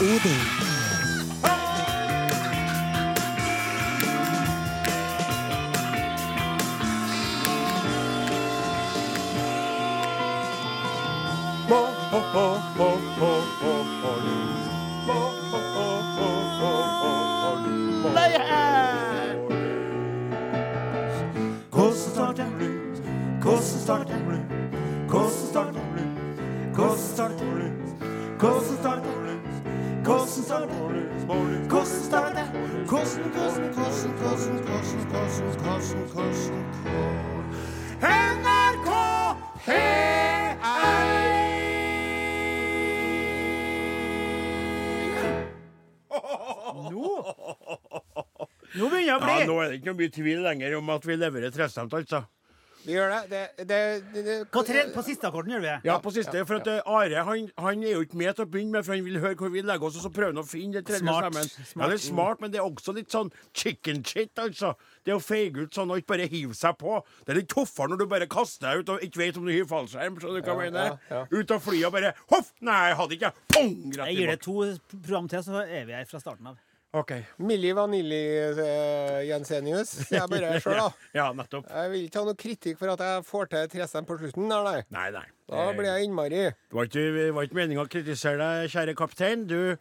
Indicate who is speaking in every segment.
Speaker 1: Odin.
Speaker 2: Hvordan
Speaker 3: Nå Nå begynner det å bli
Speaker 4: Ja, nå er det ikke noe mye tvil lenger om at vi leverer trestemt, altså.
Speaker 5: Vi gjør det. det, det, det, det
Speaker 3: på, tre, på siste akkorden gjør vi det.
Speaker 4: Ja, på siste. For at eh, Are han, han er jo ikke med til å begynne med, for han vil høre hvor vi legger oss, og så prøver han å finne den tredje
Speaker 3: Smart.
Speaker 4: stemmen. Ja, det er smart, men det er også litt sånn chicken shit, altså. Det å feige ut sånn og ikke bare hive seg på. Det er litt tøffere når du bare kaster deg ut og ikke vet om du hiver fallskjerm. så du hva jeg mener?
Speaker 5: ja,
Speaker 4: Ut av flyet og bare Hoff! Nei, jeg hadde ikke. Pong! Rett
Speaker 3: Jeg gir det to program til, så er vi her fra starten av.
Speaker 4: OK.
Speaker 5: Milli Vanilli eh, Jensenius. Jeg bare sjøl, da.
Speaker 4: Ja, nettopp.
Speaker 5: Jeg vil ikke ha noe kritikk for at jeg får til trestemme på slutten. Der, nei.
Speaker 4: Nei, nei.
Speaker 5: Da blir jeg innmari.
Speaker 4: Det var ikke, det var ikke meninga å kritisere deg, kjære kaptein. Du,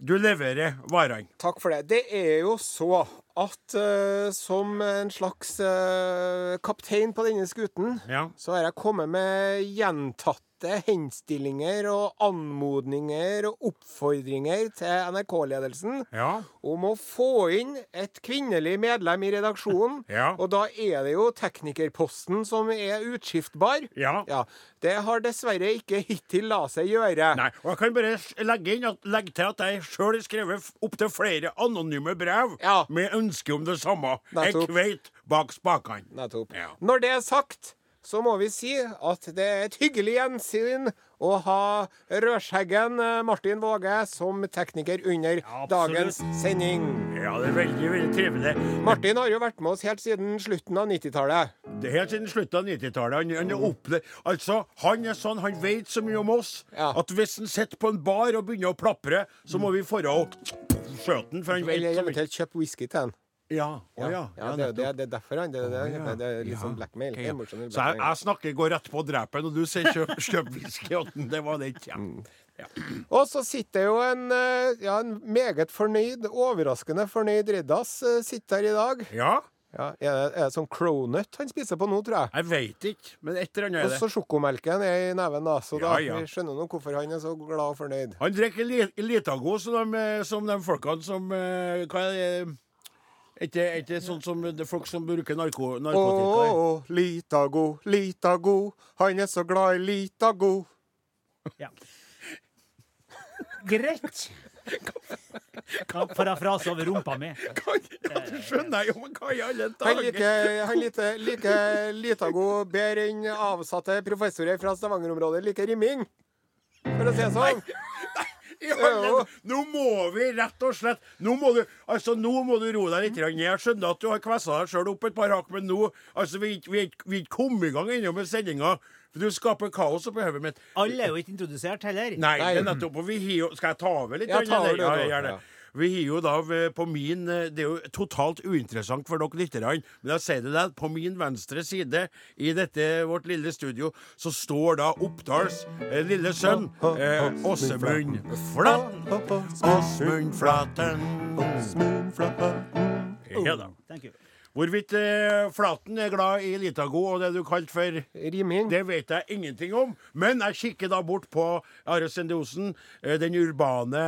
Speaker 4: du leverer varene.
Speaker 5: Takk for det. Det er jo så at uh, som en slags uh, kaptein på denne skuten,
Speaker 4: Ja.
Speaker 5: så har jeg kommet med gjentatte henstillinger og anmodninger og oppfordringer til NRK-ledelsen
Speaker 4: Ja.
Speaker 5: om å få inn et kvinnelig medlem i redaksjonen.
Speaker 4: Ja.
Speaker 5: Og da er det jo teknikerposten som er utskiftbar.
Speaker 4: Ja.
Speaker 5: Ja, Det har dessverre ikke hittil la seg gjøre.
Speaker 4: Nei, og jeg kan bare legge, inn legge til at jeg sjøl har skrevet opptil flere anonyme brev med ønske om det samme.
Speaker 5: Nettopp.
Speaker 4: Jeg kveit bak spakene.
Speaker 5: Nettopp. Når det er sagt, så må vi si at det er et hyggelig gjensyn å ha rødskjeggen eh, Martin Våge som tekniker under
Speaker 3: ja,
Speaker 5: dagens sending.
Speaker 4: Ja, det er veldig veldig trivelig.
Speaker 5: Martin har jo vært med oss helt siden slutten av 90-tallet.
Speaker 4: Det er helt siden slutten av 90-tallet. Han, han, opple- altså, han er sånn, han vet så mye om oss
Speaker 5: Ja.
Speaker 4: at hvis han sitter på en bar og begynner å plapre, så må vi forå og skjøte han, for han vet
Speaker 5: Eller
Speaker 4: så mye.
Speaker 5: eventuelt kjøpe whisky til han.
Speaker 4: Ja, å ja.
Speaker 5: Ja, det, det, det er derfor han. Det, det, det, det er litt sånn blackmail.
Speaker 4: Okay.
Speaker 5: Emotional
Speaker 4: Så jeg,
Speaker 5: blackmail.
Speaker 4: jeg snakker går rett på drepen, og du sier kjøp, kjøp whisky han. Det var det ikke. Ja.
Speaker 5: Mm.
Speaker 4: Ja.
Speaker 5: Og så sitter jo en, eh, ja, en meget fornøyd, overraskende fornøyd Riddas eh, sitter her i dag.
Speaker 4: ja,
Speaker 5: Ja, er, det, er det sånn cronut han spiser på nå, tror jeg?
Speaker 4: jeg veit ikke, men et eller annet er
Speaker 5: Og
Speaker 4: det.
Speaker 5: så sjokomelken er i neven, da. Så da
Speaker 4: Ja, ja.
Speaker 5: vi skjønner nå hvorfor han er så glad og fornøyd.
Speaker 4: Han drikker li Litago som de, som de folkene som eh, Hva er det Er ikke, er ikke sånn som det er folk som bruker narko
Speaker 5: Å,
Speaker 4: lita
Speaker 5: go, lita go, han er så glad i Lita Go
Speaker 3: Ja. Greit. Kan parafrase over rumpa mi.
Speaker 4: Ja, du skjønner jo, men hva i alle
Speaker 5: Han
Speaker 4: dager?
Speaker 5: liker, han liker, Lita Go bedre enn avsatte professorer fra Stavanger-området liker rimming. For å si det sånn.
Speaker 4: I alle- Nå må vi rett og slett Nå må du, altså, nå må du roe deg litt. Jeg skjønner at du har kvessa deg sjøl opp et par hakk, men nå altså, vi er ikke- kommet i gang ennå med sendinga. Du skaper kaos oppi hodet mitt.
Speaker 3: Alle er jo ikke introdusert heller.
Speaker 4: Nei, det er nettopp. Og vi Skal jeg ta over litt?
Speaker 5: Ja, ta over det,
Speaker 4: ja, gjerne.
Speaker 5: Ja.
Speaker 4: Vi har jo da på min eh, Det er jo totalt uinteressant for dere lytterne, men jeg sier det der. På min venstre side i dette vårt lille studio så står da Oppdals eh, lille sønn eh, Åsemund Flaten. Åsmund Flaten. Ja da. Hvorvidt eh, Flaten er glad i Litago og det du kalte for
Speaker 5: Riming.
Speaker 4: det vet jeg ingenting om, men jeg kikker da bort på Are Sende Osen, eh, den urbane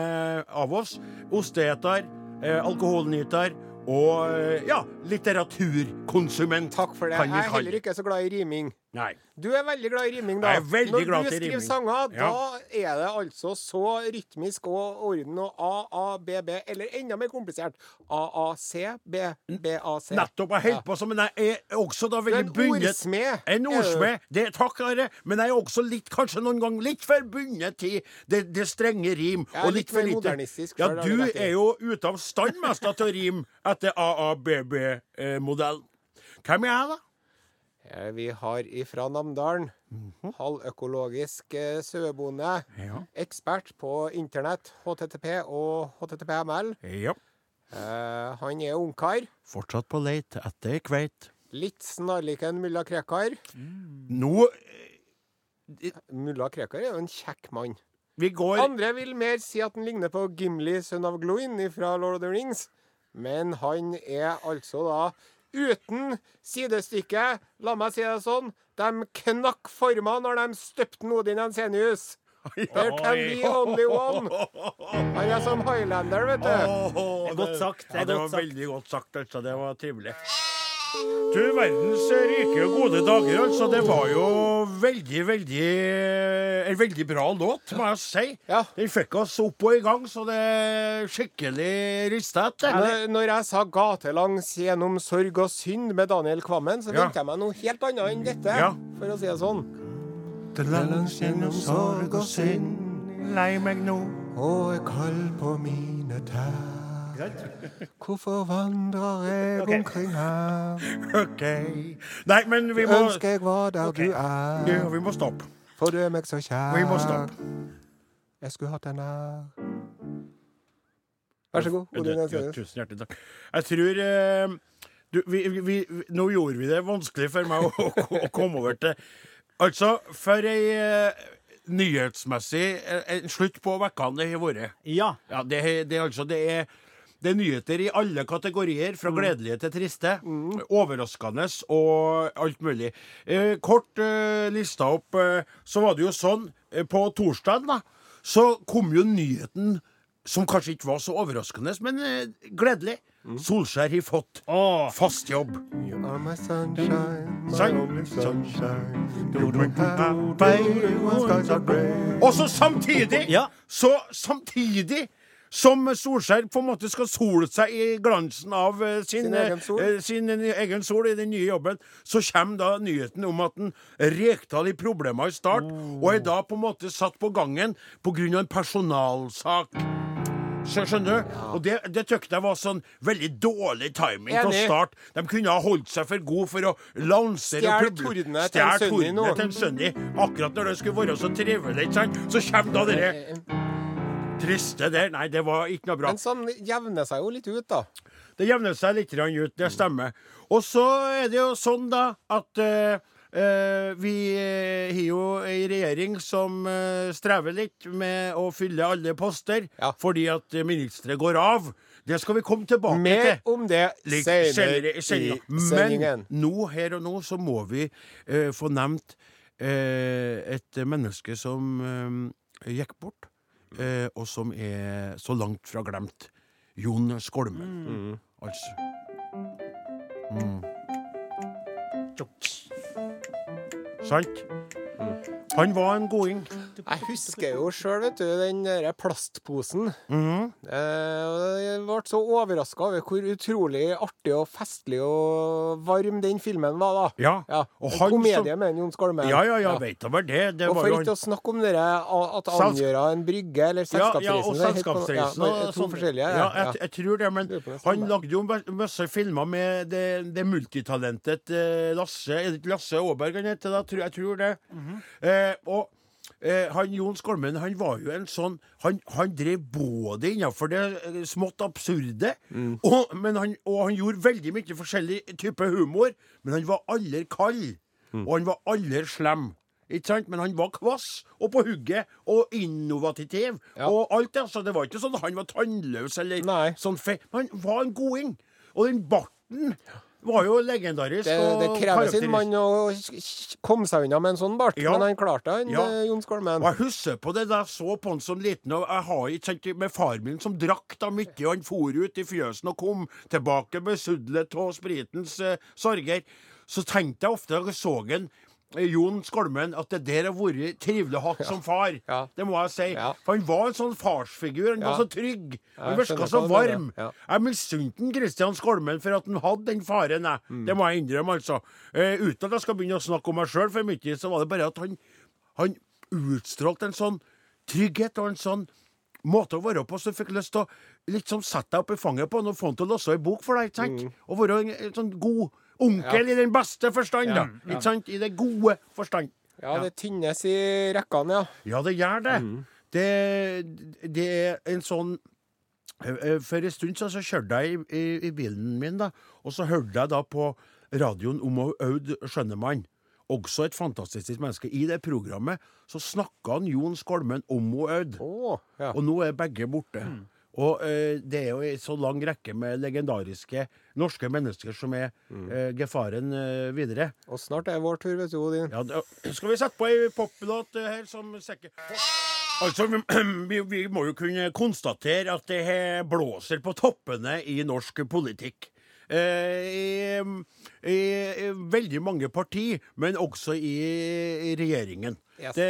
Speaker 4: av oss. Osteeter, eh, alkoholnyter og eh, ja, litteraturkonsument.
Speaker 5: Takk for det.
Speaker 4: kan vi
Speaker 5: Jeg er
Speaker 4: kalle
Speaker 5: heller ikke så glad i riming.
Speaker 4: Nei.
Speaker 5: Du er veldig glad i riming, da.
Speaker 4: Jeg er veldig
Speaker 5: Når
Speaker 4: glad
Speaker 5: du
Speaker 4: til
Speaker 5: skriver
Speaker 4: riming.
Speaker 5: sanger,
Speaker 4: Ja.
Speaker 5: da er det altså så rytmisk og orden og A, A, B, B, eller enda mer komplisert. A, A, C, B, B, A, C.
Speaker 4: Nettopp. Jeg holder på som Men jeg er også da veldig
Speaker 5: en
Speaker 4: bundet
Speaker 5: ordsmed.
Speaker 4: En ordsmed. Det, takk, Are. Men jeg er også litt, kanskje noen gang litt for bundet til det, det strenge rim.
Speaker 5: Jeg er
Speaker 4: og
Speaker 5: litt
Speaker 4: litt for
Speaker 5: mer
Speaker 4: lite
Speaker 5: modernistisk
Speaker 4: Ja,
Speaker 5: selv, har
Speaker 4: du
Speaker 5: du rett i.
Speaker 4: er jo ute av stand mest da til å rime etter AABB-modell. Hvem er jeg, da?
Speaker 5: Eh, Vi har ifra Namdalen.
Speaker 4: Mhm.
Speaker 5: Halvøkologisk eh, sauebonde.
Speaker 4: Ja.
Speaker 5: Ekspert på internett, HTTP og HTTPML.
Speaker 4: ja.
Speaker 5: Eh, han er ungkar.
Speaker 4: Fortsatt på leit etter kveit.
Speaker 5: Litt snarlik en mulla Krekar.
Speaker 4: Nå
Speaker 5: Mulla Krekar er jo en kjekk mann.
Speaker 4: Vi går
Speaker 5: Andre vil mer si at han ligner på Gimli, sønn av Gloin fra Lord of the Rings. Men han er altså da uten sidestykke. La meg si det sånn. De knakk forma når de støpte Odin Ensenius. There can be only one. Han er som highlander, vet du.
Speaker 4: Åh,
Speaker 3: Det er godt sagt, det er
Speaker 4: ja, det
Speaker 3: godt
Speaker 4: var
Speaker 3: sagt.
Speaker 4: veldig godt sagt, altså. Det var trivelig. Du verdens rike og gode dager, altså. Det var jo veldig, veldig En veldig bra låt, må jeg si.
Speaker 5: Ja.
Speaker 4: Den fikk oss opp og i gang, så det er skikkelig rista etter.
Speaker 5: Når, når jeg sa 'gatelangs gjennom sorg og synd' med Daniel Kvammen, så
Speaker 4: Ja.
Speaker 5: jeg meg noe helt annet enn dette.
Speaker 4: Ja.
Speaker 5: For å si det sånn.
Speaker 2: Langs gjennom sorg og synd,
Speaker 4: Lei meg nå.
Speaker 2: og er kald på mine tær. Hvorfor vandrer jeg
Speaker 3: okay.
Speaker 2: omkring her?
Speaker 4: OK. Nei, men vi må
Speaker 2: Ønsker jeg var der du
Speaker 4: Ja,
Speaker 2: er,
Speaker 4: vi må stoppe.
Speaker 2: for du er meg så kjær.
Speaker 4: Vi må stoppe.
Speaker 2: Jeg skulle hatt den her.
Speaker 5: Vær så god.
Speaker 4: Ja,
Speaker 5: Odin
Speaker 4: ja, tusen hjertelig takk. Jeg tror eh, du, vi, vi, vi, Nå gjorde vi det vanskelig for meg å, å, å komme over til Altså, for ei eh, nyhetsmessig eh, en slutt på vekkene det har vært.
Speaker 3: Ja.
Speaker 4: Ja, det, det, altså, det er det er nyheter i alle kategorier, fra gledelige til triste. Overraskende og alt mulig. Eh, kort eh, lista opp, eh, så var det jo sånn eh, På torsdag da, så kom jo nyheten som kanskje ikke var så overraskende, men eh, gledelig. Solskjær har fått fast jobb. Og så samtidig. Så samtidig som Solskjær på en måte skal sole seg i glansen av eh, sin,
Speaker 5: Sin egen sol.
Speaker 4: eh, sin eh, egen sol i den nye jobben, så kommer da nyheten om at en Rekdal i problemer i start,
Speaker 5: Oh.
Speaker 4: og er da på en måte satt på gangen pga. en personalsak. Skjønner du? Og det, det tykte jeg var sånn veldig dårlig timing til å starte. De kunne ha holdt seg for gode for å lansere
Speaker 5: Stjel tordene til en
Speaker 4: en Sunny. Akkurat når det skulle være så trivelig, så kommer da dere triste der. Nei, det var ikke noe bra.
Speaker 5: Men sånn jevner seg jo litt ut, da.
Speaker 4: Det jevner seg litt ut, det stemmer. Og så er det jo sånn, da, at uh, vi eh, har jo ei regjering som uh, strever litt med å fylle alle poster,
Speaker 5: Ja.
Speaker 4: fordi at ministre går av. Det skal vi komme tilbake
Speaker 5: Mer
Speaker 4: til.
Speaker 5: om det senere
Speaker 4: i
Speaker 5: sendingen.
Speaker 4: Men nå, her og nå, så må vi uh, få nevnt et menneske som gikk bort, eh, og som er så langt fra glemt. Jon Skolmen, altså. Mm. Sant? Han var en goding.
Speaker 5: Jeg husker jo sjøl, vet du, den der plastposen.
Speaker 4: Mhm.
Speaker 5: Eh, jeg ble så overraska over hvor utrolig artig og festlig og varm den filmen var, da.
Speaker 4: Ja.
Speaker 5: Ja,
Speaker 4: Og
Speaker 5: En
Speaker 4: han
Speaker 5: komedie
Speaker 4: som-
Speaker 5: med Jon Skolmen.
Speaker 4: Ja, ja, ja, veit da vel det. Det
Speaker 5: Og for
Speaker 4: ikke
Speaker 5: ikke å snakke om dere, at angjøre en brygge, eller
Speaker 4: Ja,
Speaker 5: selskapsreisen.
Speaker 4: ja, og
Speaker 5: helt på-
Speaker 4: selskapsreisen.
Speaker 5: Ja,
Speaker 4: og
Speaker 5: to
Speaker 4: sånn.
Speaker 5: forskjellige.
Speaker 4: Ja,
Speaker 5: Ja,
Speaker 4: jeg, jeg tror det, men han lagde jo masse filmer med det, det multitalentet eh, Lasse Er det ikke Lasse Aaberg han heter? da? Jeg tror det. eh, og eh, han Jon Skolmen han var jo en sånn Han, han drev både innenfor det eh, smått absurde, og, men han, og han gjorde veldig mye forskjellig type humor, men han var aldri kald. Og han var aldri slem. Ikke sant? Men han var kvass og på hugget og innovativ.
Speaker 5: Ja.
Speaker 4: Og alt det, altså, det var ikke sånn at han var tannløs eller
Speaker 5: Nei.
Speaker 4: sånn fe... Men han var en goding. Og den barten var jo legendarisk.
Speaker 5: Det, det krever sin mann å komme seg unna med en sånn bart,
Speaker 4: Ja.
Speaker 5: men han klarte han,
Speaker 4: Ja.
Speaker 5: eh, Jon Skolmen.
Speaker 4: Og jeg husker på det da jeg så på han som liten, og jeg har ikke sant, med far min som drakk da mye, og han for ut i fjøsen og kom tilbake besudlet av spritens eh, sorger. Så tenkte jeg ofte da jeg så han Jon Skolmen, at det der har vært trivelig å ha som far.
Speaker 5: Ja.
Speaker 4: Det må jeg si.
Speaker 5: Ja.
Speaker 4: For han var en sånn farsfigur. Han var så trygg. Han virka så varm. Jeg misunte Kristian Skolmen for at han hadde den faren. Jeg.
Speaker 5: Mm.
Speaker 4: Det må jeg innrømme, altså. Eh, uten at jeg skal begynne å snakke om meg sjøl for mye, så var det bare at han, han utstrålte en sånn trygghet og en sånn måte å være på som jeg fikk lyst til å sånn sette deg opp i fanget på han og få han til å låse ei bok for deg. ikke sant? Og være en, en sånn god onkel i den beste forstand, da. Ikke sant? I det gode forstand.
Speaker 5: Ja, det tynnes i rekkene, ja.
Speaker 4: Ja, det gjør det. Det, det er en sånn For en stund siden så kjørte jeg i, i, i bilen min, da, og så hørte jeg da på radioen om Aud Skjønnemann. Også et fantastisk menneske. I det programmet så snakka Jon Skolmen om Aud.
Speaker 5: Å, ja.
Speaker 4: Og nå er begge borte. Og eh, det er jo en så lang rekke med legendariske norske mennesker som er eh, gefaren eh, videre.
Speaker 5: Og snart er vår tur, vet du, Odin.
Speaker 4: Ja, da, skal vi sette på ei poplåt eh, her som sekker Altså, vi, vi, vi må jo kunne konstatere at det her blåser på toppene i norsk politikk. Eh, i, i, I veldig mange partier, men også i, i regjeringen.
Speaker 5: Yes.
Speaker 4: Det,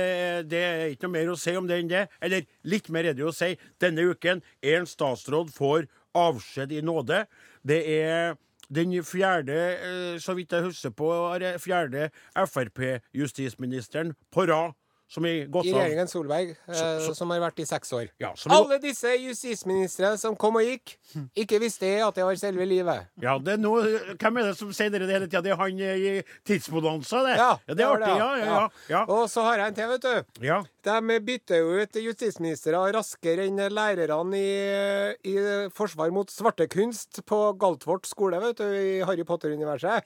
Speaker 4: det er ikke noe mer å si om det enn det. Eller litt mer er det å si. Denne uken er en statsråd får avskjed i nåde. Det er den fjerde, eh, så vidt jeg husker på, er fjerde Frp-justisministeren på rad som
Speaker 5: i
Speaker 4: I
Speaker 5: regjeringen Solberg, eh,
Speaker 4: Så- så-
Speaker 5: som har vært i seks år.
Speaker 4: Ja, som er,
Speaker 5: Alle disse justisministrene som kom og gikk, ikke visste at det var selve livet.
Speaker 4: ja, det er noe, hvem er det som sier det hele tida? Det er han eh, i Tidsbonanza, det.
Speaker 5: Ja,
Speaker 4: det er artig. Ja, ja, ja. ja.
Speaker 5: Og så har jeg en til, vet du.
Speaker 4: ja.
Speaker 5: De bytter jo ut justisministre raskere enn lærerne i, i forsvar mot svartekunst på Galtvort skole, vet du, i Harry Potter-universet.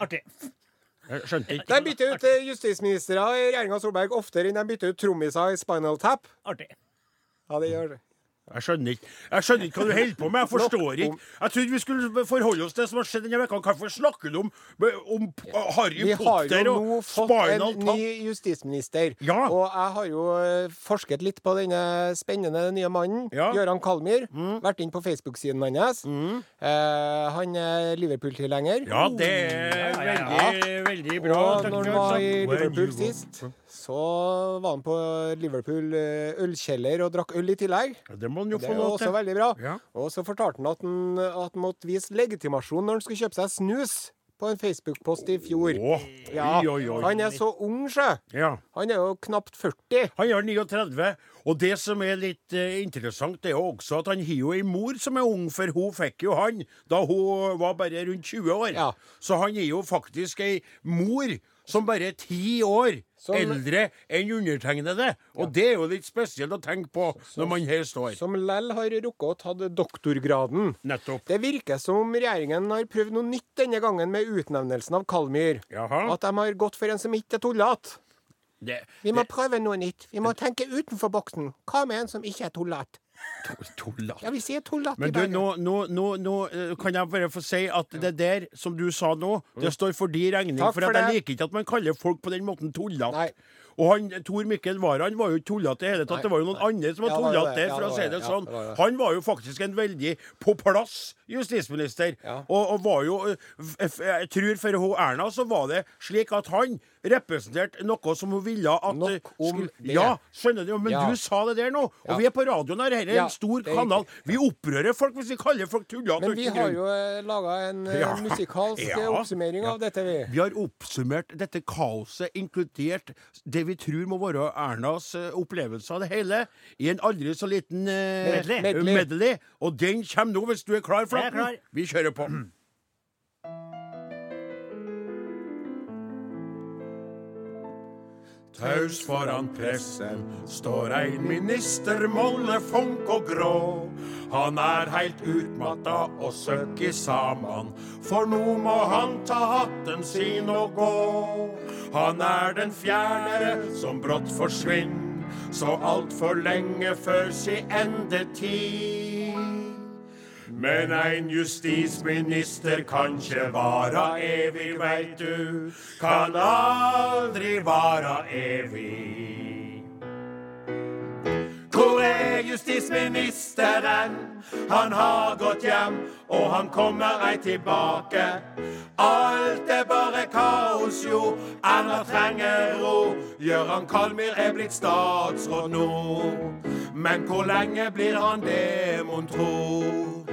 Speaker 3: Artig.
Speaker 4: Skjønte ikke.
Speaker 5: De bytter ut eh, justisministre i regjeringa Solberg oftere enn de bytter ut trommiser i Spinal Tap.
Speaker 3: Artig.
Speaker 5: Ja, det gjør det.
Speaker 4: Jeg skjønner ikke Jeg skjønner ikke hva du holder på med. Jeg forstår ikke. Jeg trodde vi skulle forholde oss til det som har skjedd denne uka. Hvorfor snakker du om, om Harry
Speaker 5: Vi har jo nå fått en ny justisminister.
Speaker 4: Ja.
Speaker 5: Og jeg har jo eh, forsket litt på denne spennende nye mannen.
Speaker 4: Ja. Mm.
Speaker 5: Gøran Kalmyr. Vært inn på Facebook-siden hans. Eh, han er Liverpool-tilhenger.
Speaker 4: Ja, det er
Speaker 3: ja.
Speaker 4: veldig, veldig bra.
Speaker 5: Og når han var i. Liverpool sist, så var han på Liverpool eh, ølkjeller og drakk øl i tillegg.
Speaker 4: Det må han jo
Speaker 5: Det
Speaker 4: få
Speaker 5: er jo
Speaker 4: lov
Speaker 5: også
Speaker 4: til.
Speaker 5: veldig bra.
Speaker 4: Ja.
Speaker 5: Og så fortalte han at han, at han måtte vise legitimasjon når han skulle kjøpe seg snus på en Facebook-post i fjor.
Speaker 4: Oh,
Speaker 5: Ja,
Speaker 4: oi, oi, oi.
Speaker 5: Han er så ung, sjø.
Speaker 4: Ja.
Speaker 5: Han er jo knapt 40.
Speaker 4: Han er 39, og det som er litt eh, interessant, det er jo også at han har jo ei mor som er ung, for hun fikk jo han da hun var bare rundt 20 år.
Speaker 5: Ja.
Speaker 4: Så han er jo faktisk ei mor som bare er ti år
Speaker 5: Som-
Speaker 4: eldre enn undertegnede. Og det er jo litt spesielt å tenke på når man her står.
Speaker 5: Som lell har rukket å ta doktorgraden.
Speaker 4: Nettopp.
Speaker 5: Det virker som om regjeringen har prøvd noe nytt denne gangen med utnevnelsen av Kalmyr.
Speaker 4: Jaha.
Speaker 5: At de har gått for en som ikke er tullete. Vi må
Speaker 4: det,
Speaker 5: prøve noe nytt. Vi må tenke utenfor boksen. Hva med en som ikke er tullete?
Speaker 4: Tullete.
Speaker 5: Ja, vi sier tullete i
Speaker 4: Men du,
Speaker 5: Bergen.
Speaker 4: nå, nå, nå, nå eh, kan jeg bare få si at det der som du sa nå, det står for de regning.
Speaker 5: Takk
Speaker 4: for
Speaker 5: for
Speaker 4: at jeg
Speaker 5: det.
Speaker 4: liker ikke at man kaller folk på den måten
Speaker 5: Nei.
Speaker 4: tullete. Og han, Tor Mikkel Wara han var jo ikke tullete i det hele tatt.
Speaker 5: Nei,
Speaker 4: Det var jo noen andre som var
Speaker 5: Ja, det var
Speaker 4: tullete
Speaker 5: det.
Speaker 4: der,
Speaker 5: Ja,
Speaker 4: for
Speaker 5: det
Speaker 4: å
Speaker 5: var
Speaker 4: si
Speaker 5: det.
Speaker 4: det
Speaker 5: Ja,
Speaker 4: sånn.
Speaker 5: det var det.
Speaker 4: Han var jo faktisk en veldig på plass justisminister.
Speaker 5: Ja.
Speaker 4: Og, og var jo eh, Jeg tror for hun Erna så var det slik at han representerte noe som hun ville at
Speaker 5: Nok
Speaker 4: eh,
Speaker 5: om det.
Speaker 4: Ja, skjønner du? Men
Speaker 5: Ja.
Speaker 4: du sa det der nå, og
Speaker 5: Ja.
Speaker 4: vi er på radioen her. Dette er en stor
Speaker 5: er
Speaker 4: kanal. Vi opprører folk hvis vi kaller folk tullete.
Speaker 5: Men vi har jo laga en eh,
Speaker 4: Ja.
Speaker 5: musikalsk eh, oppsummering av dette, vi.
Speaker 4: Vi har oppsummert dette kaoset, inkludert det vi tror må være Ernas eh, opplevelse av det hele, i en aldri så liten uh,
Speaker 3: Medley.
Speaker 5: Medley.
Speaker 4: Og den kommer nå, hvis du er klar,
Speaker 3: er
Speaker 4: Flaten. Vi kjører på. Taus foran pressen står ein minister mollefunk og grå. Han er heilt utmatta og søkker saman, for nå må han ta hatten sin og gå. Han er den fjerde som brått forsvinn, så altfor lenge før si endetid. Men ein justisminister kan ikke vara evig, veit du. Kan aldri vara evig. Hvor er justisministeren? Han har gått hjem, og han kommer ei tilbake. Alt er bare kaos, jo. Erna trenger ro. Gøran Kalmyr er blitt statsråd nå. Men hvor lenge blir han det, mon tro?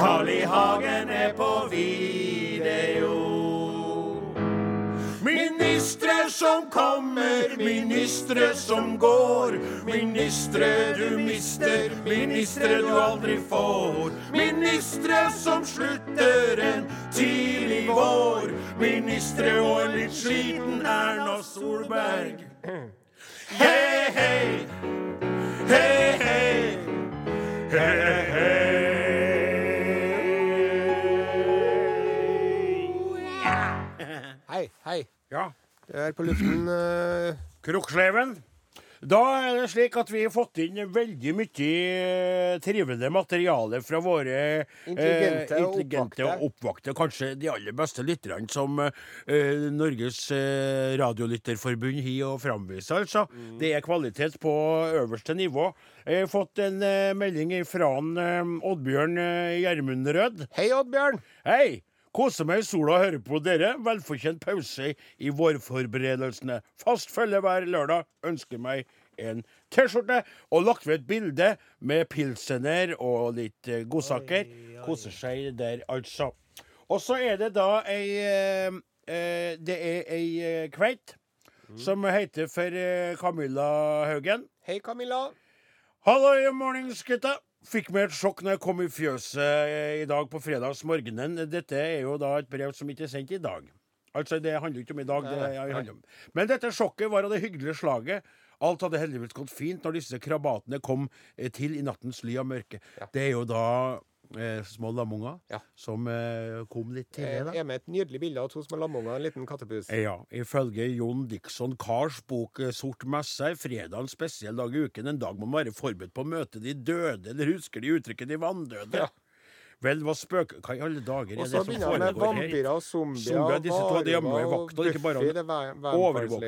Speaker 4: Carl I. Hagen er på video. Ministre som kommer, Ministre som går, ministre du mister, ministre du aldri får. Ministre som slutter en tidlig vår, ministre og en litt sliten Erna Solberg. Hei, hei, hei, hei, hei, hei.
Speaker 5: Hei.
Speaker 4: Ja.
Speaker 5: Du er på luften. Uh...
Speaker 4: Kroksleven. Da er det slik at vi har fått inn veldig mye trivende trivelig materiale fra våre eh,
Speaker 5: Intelligente og
Speaker 4: intelligente og oppvakte. Kanskje de aller beste lytterne som eh, Norges eh, Radiolytterforbund har å framvise, altså.
Speaker 5: Mm.
Speaker 4: Det er kvalitet på øverste nivå. Jeg har fått en eh, melding fra eh, Oddbjørn eh, Gjermundrød.
Speaker 5: Hei, Oddbjørn.
Speaker 4: Hei! Koser meg i sola og hører på dere. Velfortjent pause i vårforberedelsene. Fast følge hver lørdag. Ønsker meg en T-skjorte og lagt ved et bilde med pilsener og litt eh, godsaker. Koser seg der, altså. Og så er det da ei eh, eh, Det er ei eh, kveit som heter for eh, Camilla Haugen.
Speaker 5: Hei, Camilla.
Speaker 4: Hallo, mornings, gutta. Fikk meg et sjokk når jeg kom i fjøset eh, i dag på fredagsmorgenen. Dette er jo da et brev som ikke er sendt i dag. Altså, det handler ikke om i dag. det handler om. Men dette sjokket var av det hyggelige slaget. Alt hadde heldigvis gått fint når disse krabatene kom eh, til i nattens ly og mørke. Det er jo da eh, små lamunger
Speaker 5: Ja.
Speaker 4: som eh, kom litt tidlig.
Speaker 5: Jeg er med et nydelig bilde av to små lamunger og en liten kattepus.
Speaker 4: Ja, ifølge Jon Dixon Kars bok eh, Sort messe er fredag en spesiell dag i uken. En dag må man være forberedt på å møte de døde, eller husker de uttrykket de vanndøde?
Speaker 5: Ja.
Speaker 4: Vel, hva spøk... Hva i alle dager er det som
Speaker 5: begynner han med
Speaker 4: foregår her?
Speaker 5: vampyrer og zombier.
Speaker 4: Zombier, disse to og i og ikke bare
Speaker 5: det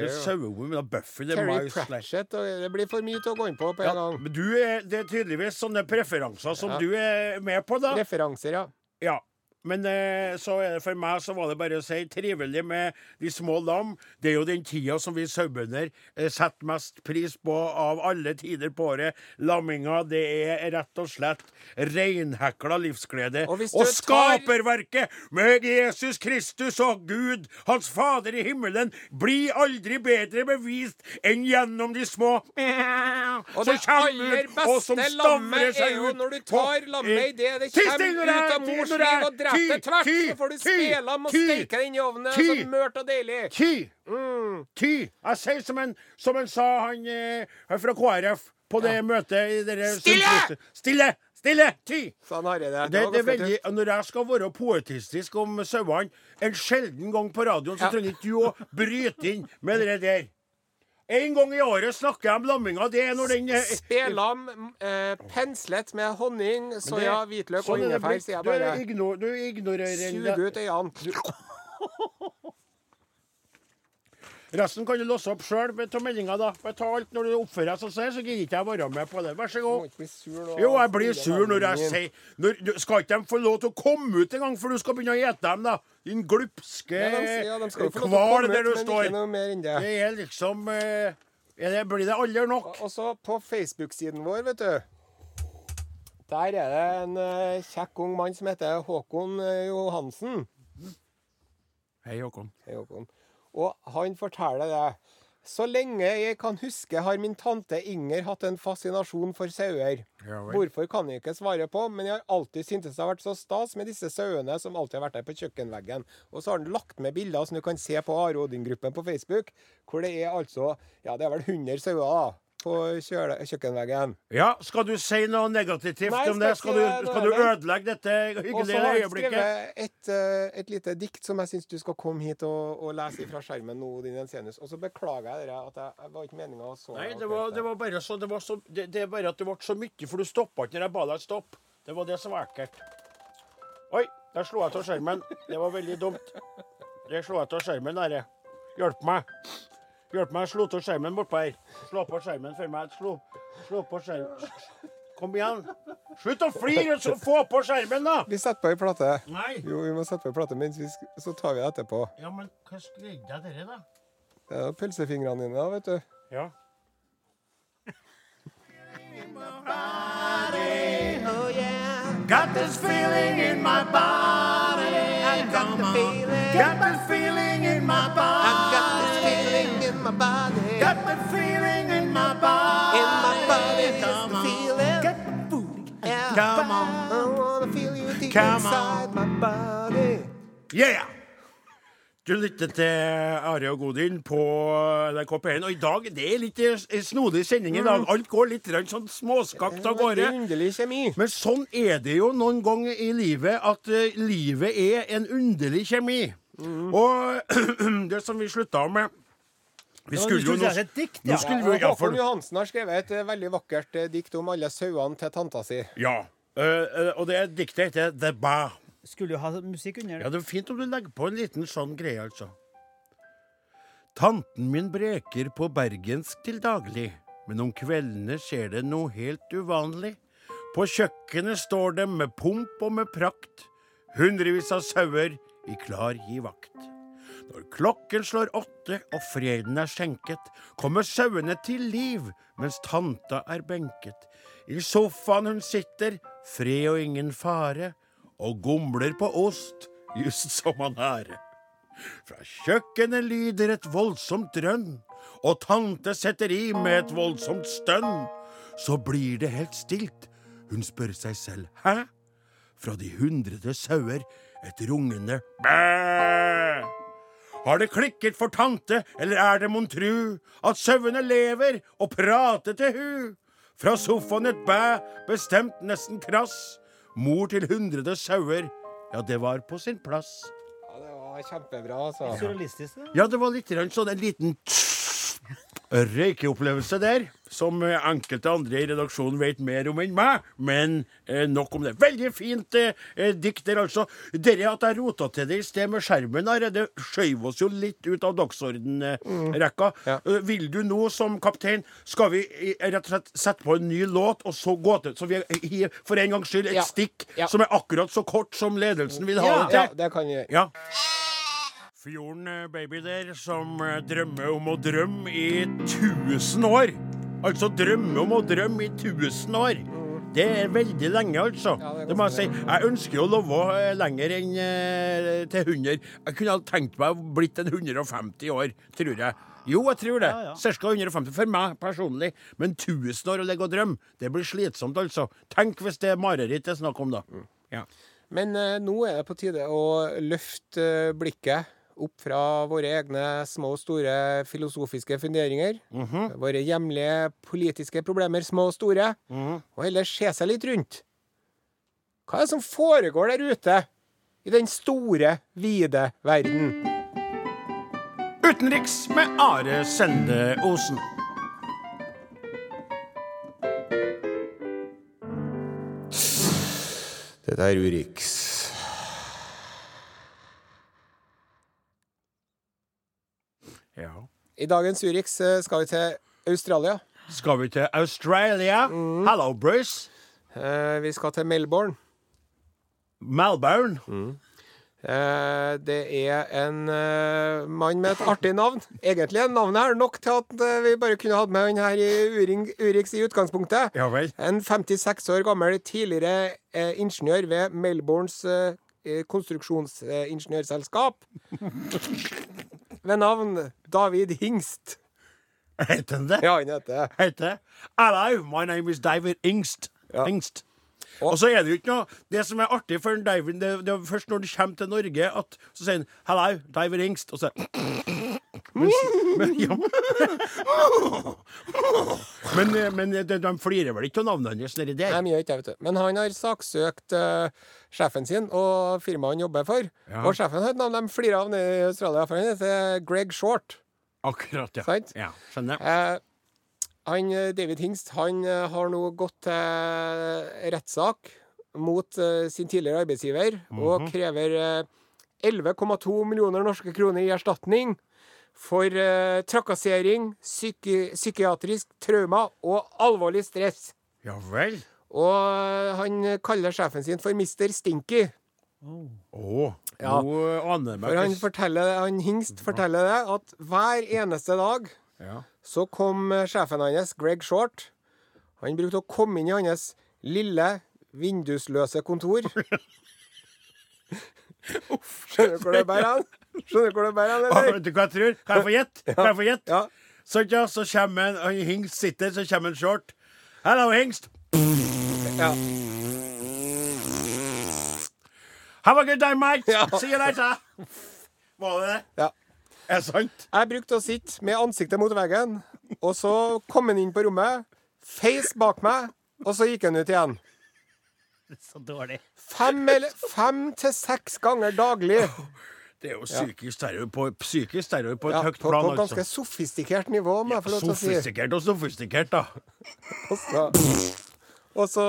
Speaker 5: og
Speaker 4: sauer, men Buffy, det er
Speaker 5: Terry Pratchett. og Det blir for mye til å gå inn på på en
Speaker 4: Ja,
Speaker 5: gang.
Speaker 4: men du er, det er tydeligvis sånne preferanser som
Speaker 5: Ja.
Speaker 4: du er med på, da.
Speaker 5: Referanser, ja.
Speaker 4: Ja. Men eh, så er det for meg så var det bare å si trivelig med de små lam. Det er jo den tida som vi sauebønder eh, setter mest pris på av alle tider på året. Lamminga, det er rett og slett reinhekla livsglede.
Speaker 5: Og
Speaker 4: Og,
Speaker 5: du tar-
Speaker 4: skaperverket med Jesus Kristus og Gud, Hans Fader i himmelen, blir aldri bedre bevist enn gjennom de små
Speaker 5: Og
Speaker 4: som
Speaker 5: det
Speaker 4: kommer
Speaker 5: aller
Speaker 4: ut, og som
Speaker 5: beste
Speaker 4: stavrer
Speaker 5: lammet er jo når du tar lammet i det det kommer ut av mors liv og dreper tvert.
Speaker 4: ty,
Speaker 5: Så får du spela og det inn i ovnen.
Speaker 4: ti.
Speaker 5: Så mørt og deilig.
Speaker 4: Ty!
Speaker 5: Mm.
Speaker 4: Ty! Jeg sier som en, som en sa han eh, han fra KrF på det møtet i dere
Speaker 5: Stille!
Speaker 4: Stille! Stille! Ty!
Speaker 5: Sånn har jeg det.
Speaker 4: Det, det veldig, når jeg skal være poetistisk om sauene en sjelden gang på radioen, så
Speaker 5: Ja.
Speaker 4: trenger ikke du å bryte inn med det der. En gang i året snakker jeg om lamminga. Det er når den eh,
Speaker 5: Spelam, eh, penslet med honning, soya, hvitløk
Speaker 4: sånn
Speaker 5: og
Speaker 4: er
Speaker 5: ingefær, sier jeg
Speaker 4: Du,
Speaker 5: bare.
Speaker 4: du ignorerer
Speaker 5: Sug ut øynene.
Speaker 4: Resten kan du låse opp sjøl av meldinga, da. Bare ta alt når du oppfører deg sånn, så gidder ikke jeg være med på det. Vær så god. Jo, jeg blir sur når jeg sier når, Skal ikke de få lov til å komme ut en gang før du skal begynne å ete dem, da? Din glupske
Speaker 5: ja, de, de
Speaker 4: kval der du står.
Speaker 5: Det
Speaker 4: er liksom eh, er det, Blir det aldri nok?
Speaker 5: Og så på Facebook-siden vår, vet du. Der er det en uh, kjekk ung mann som heter Håkon eh, Johansen.
Speaker 4: Hei, Håkon.
Speaker 5: Hei, Håkon. Og han forteller det. Så lenge jeg kan huske, har min tante Inger hatt en fascinasjon for sauer.
Speaker 4: Ja.
Speaker 5: Hvorfor kan jeg ikke svare på, men jeg har alltid syntes det har vært så stas med disse sauene som alltid har vært der på kjøkkenveggen. Og så har han lagt med bilder som du kan se på Are Odin-gruppen på Facebook, hvor det er altså Ja, det er vel 100 sauer da, på kjøle, kjøkkenveggen.
Speaker 4: Ja, skal du si noe negativt
Speaker 5: Nei,
Speaker 4: om det?
Speaker 5: skal
Speaker 4: du, skal du ødelegge dette
Speaker 5: Og så har
Speaker 4: jeg
Speaker 5: skrevet et, eh, et lite dikt som jeg syns du skal komme hit og, og lese fra skjermen nå, din Jensenius. Og så beklager jeg dere at jeg, jeg var ikke meninga å så
Speaker 4: Nei, det var, det var bare så Det, var så, det, det er bare at det ble så mye, for du stoppa ikke når jeg ba deg stoppe. Det var det som var ekkelt. Oi, der slo jeg av skjermen. Det var veldig dumt. Der slo jeg av skjermen, dette. Hjelp meg. Hjelp meg, slå av skjermen bortpå her. Slå på skjermen for meg. Slå, slå på skjermen. Kom igjen. Slutt å flire, så få på skjermen, da!
Speaker 5: Vi setter på ei plate.
Speaker 4: Nei.
Speaker 5: Jo, vi må sette på ei plate, mens vi sk så tar vi det etterpå.
Speaker 4: Ja, men hva skrev jeg dere, da?
Speaker 5: Det er jo pølsefingrene dine, da, vet du.
Speaker 4: Ja. Got this feeling in my body.
Speaker 5: I got the feeling.
Speaker 4: Got this feeling in my body.
Speaker 5: I got this in my body.
Speaker 4: Got the feeling in my body.
Speaker 5: In my body
Speaker 4: Come on.
Speaker 5: feeling.
Speaker 3: Get the food.
Speaker 5: Yeah.
Speaker 4: Come on.
Speaker 5: I wanna feel you deep
Speaker 4: Come
Speaker 5: inside my body.
Speaker 4: Yeah! Du lytter til Are og Godin på NRK P1. Og i dag det er litt snodig sending i dag. Alt går litt sånn småskakt av gårde. Men sånn er det jo noen ganger i livet, at eh, livet er en underlig kjemi. Og det som vi slutta med Vi skulle jo nå
Speaker 3: et dikt, ja.
Speaker 4: skulle vi, ja,
Speaker 5: Håkon Johansen har skrevet et eh, veldig vakkert eh, dikt om alle sauene til tanta si.
Speaker 4: ja. Uh, eh, og det diktet heter The Ba.
Speaker 3: Skulle jo ha musikk under
Speaker 4: Ja,
Speaker 3: det.
Speaker 4: det er fint om du legger på en liten sånn greie, altså. Tanten min breker på bergensk til daglig, men om kveldene skjer det noe helt uvanlig. På kjøkkenet står det med pomp og med prakt, hundrevis av sauer i klar gi vakt. Når klokken slår åtte og freden er skjenket, kommer sauene til liv mens tanta er benket. I sofaen hun sitter, fred og ingen fare, og gomler på ost, just som han er. Fra kjøkkenet lyder et voldsomt drønn, og tante setter i med et voldsomt stønn. Så blir det helt stilt. Hun spør seg selv hæ? Fra de hundrede sauer et rungende bæ. Har det klikket for tante, eller er det mon tru at sauene lever og prater til hu? Fra sofaen et bæ, bestemt nesten krass. Mor til hundrede sauer, ja, det var på sin plass.
Speaker 5: Ja, det var kjempebra, altså.
Speaker 3: Surrealistisk. det.
Speaker 4: Ja, det var litt sånn en liten røykeopplevelse der, som eh, enkelte andre i redaksjonen vet mer om enn meg, men eh, nok om det. Veldig fint eh, eh, dikt der, altså. Dere at jeg rota til det i sted med skjermen, der, det skjøv oss jo litt ut av dagsordenrekka.
Speaker 5: Ja.
Speaker 4: Uh, vil du nå, som kaptein, skal vi eh, rett og slett sette på en ny låt, og så gå til Så vi gir for en gangs skyld et
Speaker 5: Ja.
Speaker 4: stikk
Speaker 5: Ja.
Speaker 4: som er akkurat så kort som ledelsen vil ha det
Speaker 5: Ja, det kan gjøre.
Speaker 4: Ja. Fjorden eh, baby der, som eh, drømmer om å drømme i tusen år. Altså drømme om å drømme i tusen år. Det er veldig lenge, altså.
Speaker 5: Ja, det
Speaker 4: det må jeg si. Jeg ønsker å leve eh, lenger enn eh, til 100. Jeg kunne ha tenkt meg å blitt en 150 år, tror jeg. Jo, jeg tror det.
Speaker 3: Ja, ja.
Speaker 4: Cirka 150 for meg personlig. Men 1000 år å ligge og drømme, det blir slitsomt, altså. Tenk hvis det er mareritt det er snakk om, da. Ja.
Speaker 5: Men eh, nå er det på tide å løfte blikket opp fra våre egne små og store filosofiske funderinger. Våre hjemlige politiske problemer, små og store. Og heller se seg litt rundt. Hva er det som foregår der ute? I den store, vide verden.
Speaker 4: Utenriks med Are Sende Osen.
Speaker 5: Dette er Urix.
Speaker 4: Ja.
Speaker 5: I dagens Urix skal vi til Australia.
Speaker 4: Skal vi til Australia? Hello, Bruce.
Speaker 5: Eh, Vi skal til Melbourne.
Speaker 4: Melbourne.
Speaker 5: Eh, Det er en eh, mann med et artig navn. Egentlig er navnet her nok til at eh, vi bare kunne hatt med han her i Uring, Urix i utgangspunktet.
Speaker 4: Ja vel.
Speaker 5: En 56 år gammel tidligere eh, ingeniør ved Melbournes eh, konstruksjonsingeniørselskap. ved navn David Hingst.
Speaker 4: Heter han det?
Speaker 5: Ja, han heter det.
Speaker 4: Heter Hello, my name is David Ingst.
Speaker 5: Ja.
Speaker 4: Ingst. Og så er det jo ikke noe Det som er artig for en diver, det, det er først når du kommer til Norge, at så sier han 'Hello, diver Ingst', og så men, men, ja. men, men de, de flirer vel ikke av navnet hans nedi der?
Speaker 5: Nei, mye ikke, vet du. Men han har saksøkt uh, sjefen sin og firmaet han jobber for.
Speaker 4: Ja.
Speaker 5: Og sjefen har et navn de flirer av nede i Australia, for han heter Greg Short.
Speaker 4: Akkurat, ja.
Speaker 5: Sant?
Speaker 4: ja skjønner.
Speaker 5: Eh, han, eh, David Hingst han eh, har nå gått til rettssak mot eh, sin tidligere arbeidsgiver og krever eh, 11,2 millioner norske kroner i erstatning for eh, trakassering, psyki psykiatrisk trauma og alvorlig stress.
Speaker 4: Ja vel.
Speaker 5: Og han kaller sjefen sin for Mr. Stinky.
Speaker 4: Å,
Speaker 5: Ja.
Speaker 4: nå aner jeg meg
Speaker 5: For han, forteller, han Hingst forteller det at hver eneste dag
Speaker 4: ja.
Speaker 5: så kom eh, sjefen hans, Greg Short Han brukte å komme inn i hans lille, vindusløse kontor. Skjønner du hvor det bærer hen? Skjønner du hvor det bærer hen,
Speaker 4: Ah,
Speaker 5: eller?
Speaker 4: Vet du hva jeg tror? Kan jeg få gjette? Kan jeg få gjette?
Speaker 5: Ja.
Speaker 4: Så, ja, så kommer han Hingst sitter, så kommer en short. Hello, Hingst.
Speaker 5: ja.
Speaker 4: Have a good day, mate.
Speaker 5: Ja.
Speaker 4: See you later. Var det det?
Speaker 5: ja.
Speaker 4: Er det sant?
Speaker 5: Jeg brukte å sitte med ansiktet mot veggen, og så kom han inn på rommet, feis bak meg, og så gikk han ut igjen.
Speaker 3: Så dårlig.
Speaker 5: Fem, eller, fem til seks ganger daglig.
Speaker 4: Det er jo psykisk terror på, psykisk terror på et
Speaker 5: Ja,
Speaker 4: høyt
Speaker 5: på,
Speaker 4: plan,
Speaker 5: på ganske
Speaker 4: altså.
Speaker 5: sofistikert nivå, må jeg få lov til å si.
Speaker 4: Sofistikert og sofistikert, da.
Speaker 5: Og så,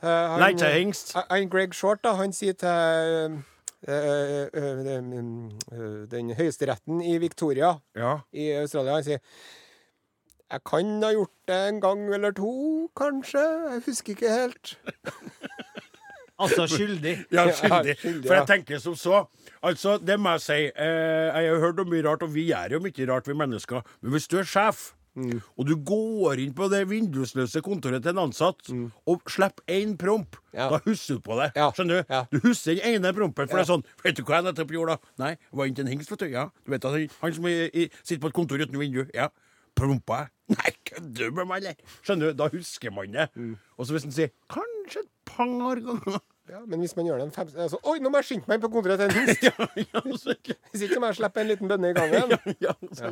Speaker 5: eh, han,
Speaker 4: Nei hingst.
Speaker 5: eh, han Greg Short, da, han sier til eh, eh, eh, den, eh, den høyesteretten i Victoria
Speaker 4: Ja.
Speaker 5: i Australia, han sier jeg kan ha gjort det en gang eller to, kanskje. Jeg husker ikke helt.
Speaker 3: Altså skyldig.
Speaker 4: Ja,
Speaker 5: Ja,
Speaker 4: skyldig.
Speaker 5: skyldig,
Speaker 4: For jeg tenker som så. Altså, det må jeg si. Eh, jeg har hørt om mye rart, og vi gjør jo mye rart, vi mennesker. Men hvis du er sjef,
Speaker 5: Mm.
Speaker 4: og du går inn på det vindusløse kontoret til en ansatt og slipper én promp,
Speaker 5: Mm. Ja.
Speaker 4: da husker du på det.
Speaker 5: Ja.
Speaker 4: Skjønner du?
Speaker 5: Ja.
Speaker 4: Du husker den ene prompen, for det er sånn Vet du hva jeg nettopp gjorde, da? Nei, jeg var inntil en hingst, vet du. Ja. Du vet at han, han som er, i, sitter på et kontor uten vindu. Ja. Prompa jeg? Nei, kødder du med meg, eller? Skjønner du? Da husker man det.
Speaker 5: Mm.
Speaker 4: Og så hvis han sier kanskje et par ganger
Speaker 5: Ja, men hvis man gjør det en fem altså, Oi, nå må jeg skynde meg på kontoret til en
Speaker 4: så,
Speaker 5: Hvis ikke må jeg slippe en liten bønne i gangen.
Speaker 4: ja, ja,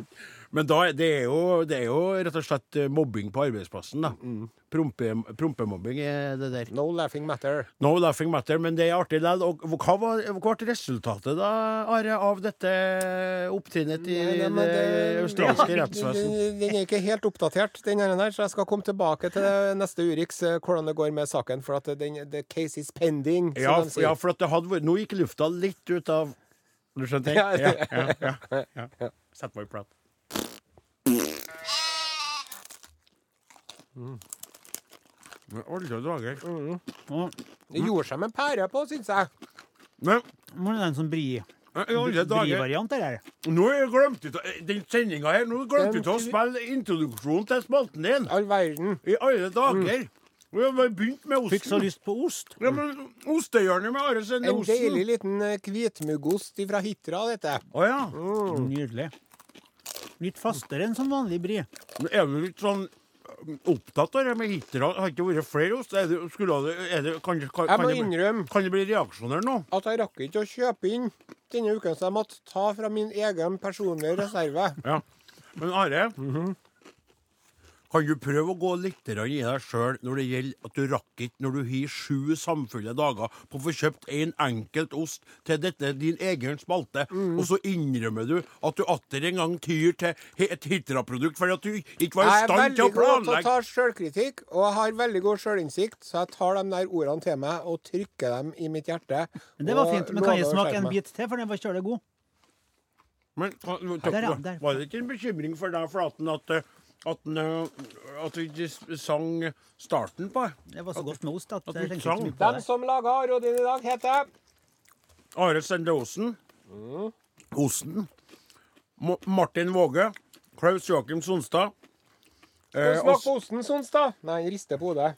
Speaker 4: Men da, det, er jo, det er jo rett og slett eh, mobbing på arbeidsplassen. da.
Speaker 5: Mm.
Speaker 4: Prompe, prompemobbing er det der.
Speaker 5: No laughing matter.
Speaker 4: No laughing matter, men det er artig likevel. Og hva var hva ble resultatet, da, Are, av dette opptrinnet i
Speaker 5: Nei,
Speaker 4: det,
Speaker 5: det-
Speaker 4: australske
Speaker 5: ja,
Speaker 4: rettsvesen?
Speaker 5: Den den er ikke helt oppdatert, den her, her, så jeg skal komme tilbake til neste Urix, eh, hvordan det går med saken. For at den, the case is pending, som
Speaker 4: Ja,
Speaker 5: sier.
Speaker 4: ja, for at det hadde vært Nå gikk lufta litt ut av Du skjønner?
Speaker 5: Ja,
Speaker 4: Ja, ja, ja, ja. Sett meg i prat. Men alle dager
Speaker 3: mm.
Speaker 5: Det gjorde seg med pære på, syns jeg.
Speaker 4: Men
Speaker 3: er det en sånn bri, bri-variant der her.
Speaker 4: Nå glemte jeg Den sendinga her Nå glemte du glemt å spille introduksjonen til spalten din.
Speaker 5: All verden.
Speaker 4: I alle dager. Vi har bare begynt med osten.
Speaker 3: Fikk så lyst på ost.
Speaker 4: Ja, men Ostehjørnet med Are Sende
Speaker 5: En
Speaker 4: Osten.
Speaker 5: deilig liten eh, hvitmuggost fra Hitra, dette.
Speaker 4: Å ja.
Speaker 3: Nydelig. Litt fastere enn som vanlig bri.
Speaker 4: Men er du litt sånn um, opptatt av det med Hitra? Har ikke vært flere ost? Er det, skulle det, er det, kan, kan,
Speaker 5: Jeg
Speaker 4: kan,
Speaker 5: må
Speaker 4: det, bli-
Speaker 5: innrømme
Speaker 4: kan det bli reaksjoner nå?
Speaker 5: at jeg rakk ikke å kjøpe inn denne uken, så jeg måtte ta fra min egen personlige reserve.
Speaker 4: Ja. Men Are, kan du prøve å gå litt i deg sjøl når det gjelder at du rakk ikke når du har sju samfulle dager på å få kjøpt en enkelt ost til dette din egen spalte, og så innrømmer du at du atter en gang tyr til et Hitra-produkt fordi at du ikke var i stand til å planlegge?
Speaker 5: Jeg er veldig god til å ta sjølkritikk, og jeg har veldig god sjølinnsikt, så jeg tar de der ordene til meg og trykker dem i mitt hjerte.
Speaker 3: Men det var fint. Men kan jeg smake en bit til, for den var kjølig god?
Speaker 4: Men hva-
Speaker 3: Der, ja, der.
Speaker 4: var det ikke en bekymring for deg, Flaten, at, eh, at, den, at vi ikke sang starten på det?
Speaker 3: Var så godt med ost at
Speaker 4: At
Speaker 3: jeg tenkte
Speaker 4: sang.
Speaker 3: ikke mye på
Speaker 5: Dem
Speaker 3: det.
Speaker 5: som laga Arodin i dag, heter
Speaker 4: Are Sende Osen. Osten. Ma Martin Våge. Klaus Joakim Sonstad. Eh,
Speaker 5: vi på osten, Sonstad? Nei, han rister på hodet.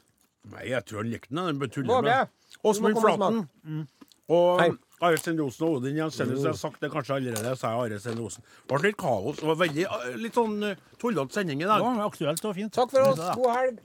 Speaker 4: Nei, jeg tror han likte den. Den betuller
Speaker 5: Våge,
Speaker 4: med. Åsmund Flaten. Mm. Og
Speaker 5: Hei.
Speaker 4: Are Sende Osen og Odin Jensenius. Jeg har sagt det kanskje allerede. Jeg sa Are Sende Osen. Det ble litt kaos. Det var veldig, eh, litt sånn eh, tullete sending i dag.
Speaker 3: Ja, aktuelt og fint.
Speaker 5: Takk for oss. God helg.